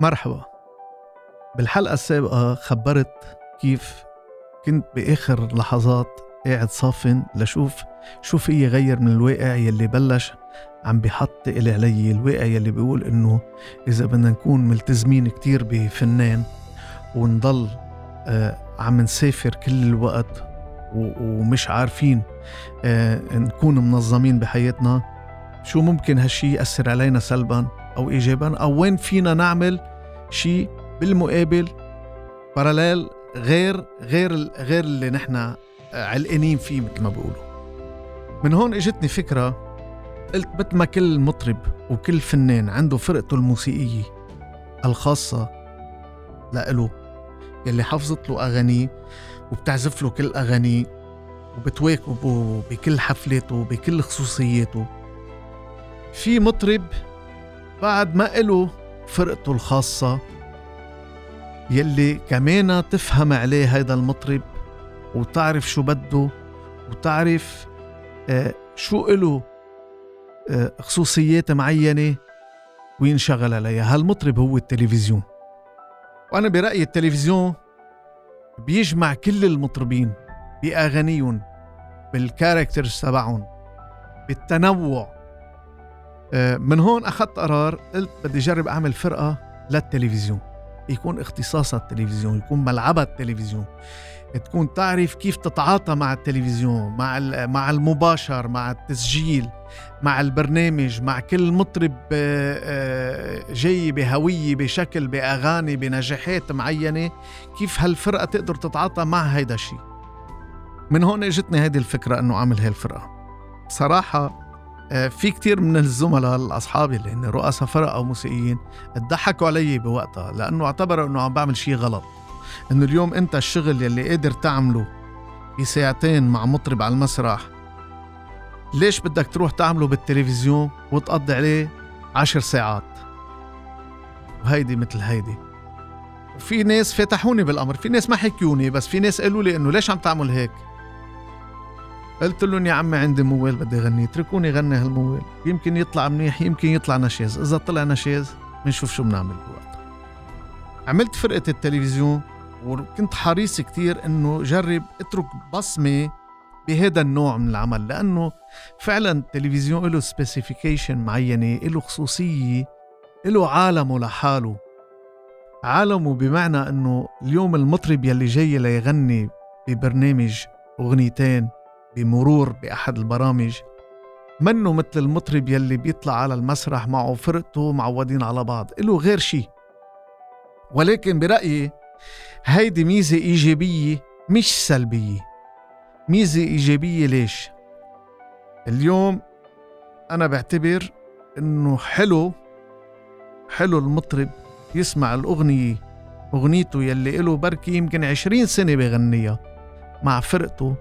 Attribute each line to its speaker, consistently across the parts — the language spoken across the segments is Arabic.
Speaker 1: مرحبا. بالحلقة السابقة خبرت كيف كنت بآخر لحظات قاعد صافن لشوف شو في يغير من الواقع يلي بلش عم بحط إلي علي الواقع يلي بيقول إنه إذا بدنا نكون ملتزمين كتير بفنان ونضل آه عم نسافر كل الوقت ومش عارفين آه نكون منظمين بحياتنا شو ممكن هالشي يأثر علينا سلبا؟ أو إيجابا أو وين فينا نعمل شيء بالمقابل باراليل غير غير غير اللي نحن علقانين فيه مثل ما بيقولوا. من هون إجتني فكرة قلت مثل ما كل مطرب وكل فنان عنده فرقته الموسيقية الخاصة لإله. يلي حفظت له اغانيه وبتعزف له كل اغانيه وبتواكبه بكل حفلاته بكل خصوصياته. في مطرب بعد ما إله فرقته الخاصة يلي كمان تفهم عليه هيدا المطرب وتعرف شو بده وتعرف آه شو إله آه خصوصيات معينة وينشغل عليها. هالمطرب هو التلفزيون. وأنا برأيي التلفزيون بيجمع كل المطربين بأغانيهم بالكاركترز تبعهم بالتنوع. من هون أخذت قرار قلت بدي أجرب أعمل فرقة للتلفزيون. يكون اختصاصها التلفزيون يكون ملعبها التلفزيون. تكون تعرف كيف تتعاطى مع التلفزيون مع مع المباشر مع التسجيل مع البرنامج مع كل مطرب آه، آه، جاي بهوية بشكل بأغاني بنجاحات معينة. كيف هالفرقة تقدر تتعاطى مع هيدا الشيء؟ من هون إجتني هيدي الفكرة إنه أعمل صراحة آه، في كتير من الزملاء الاصحابي اللي هن رؤساء فرق أو موسيقيين ضحكوا علي بوقتها لأنه اعتبروا إنه عم بعمل شيء غلط. إنه اليوم أنت الشغل يلي قادر تعمله بساعتين مع مطرب على المسرح ليش بدك تروح تعمله بالتلفزيون وتقضي عليه عشر ساعات؟ وهيدي مثل هيدي. وفي ناس فاتحوني بالأمر في ناس ما حكيوني بس في ناس قالوا لي إنه ليش عم تعمل هيك؟ قلت لهم يا عمي عندي موال بدي اغني اتركوني غني هالموال. يمكن يطلع منيح يمكن يطلع نشاز. إذا طلع نشاز بنشوف شو بنعمل بوقتها عملت فرقة التلفزيون وكنت حريص كتير إنه جرب اترك بصمة بهذا النوع من العمل لأنه فعلا التلفزيون له specification معينة له خصوصية له عالمه لحاله. عالمه بمعنى إنه اليوم المطرب يلي جاي ليغني ببرنامج أغنيتين بمرور بأحد البرامج منه مثل المطرب يلي بيطلع على المسرح معه فرقته معودين على بعض له غير شيء ولكن برأيي هيدي ميزة إيجابية مش سلبية. ميزة إيجابية ليش؟ اليوم أنا بعتبر إنه حلو حلو المطرب يسمع الأغنية أغنيته يلي له بركي يمكن عشرين سنة بغنيها مع فرقته.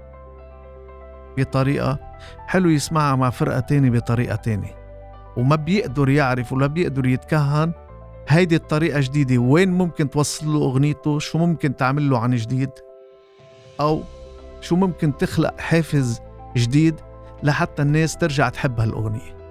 Speaker 1: بطريقة حلو يسمعها مع فرقة تانية بطريقة تانية وما بيقدر يعرف ولا بيقدر يتكهن هيدي الطريقة جديدة. وين ممكن توصل له أغنيته؟ شو ممكن تعمل له عن جديد؟ أو شو ممكن تخلق حافز جديد لحتى الناس ترجع تحب هالأغنية؟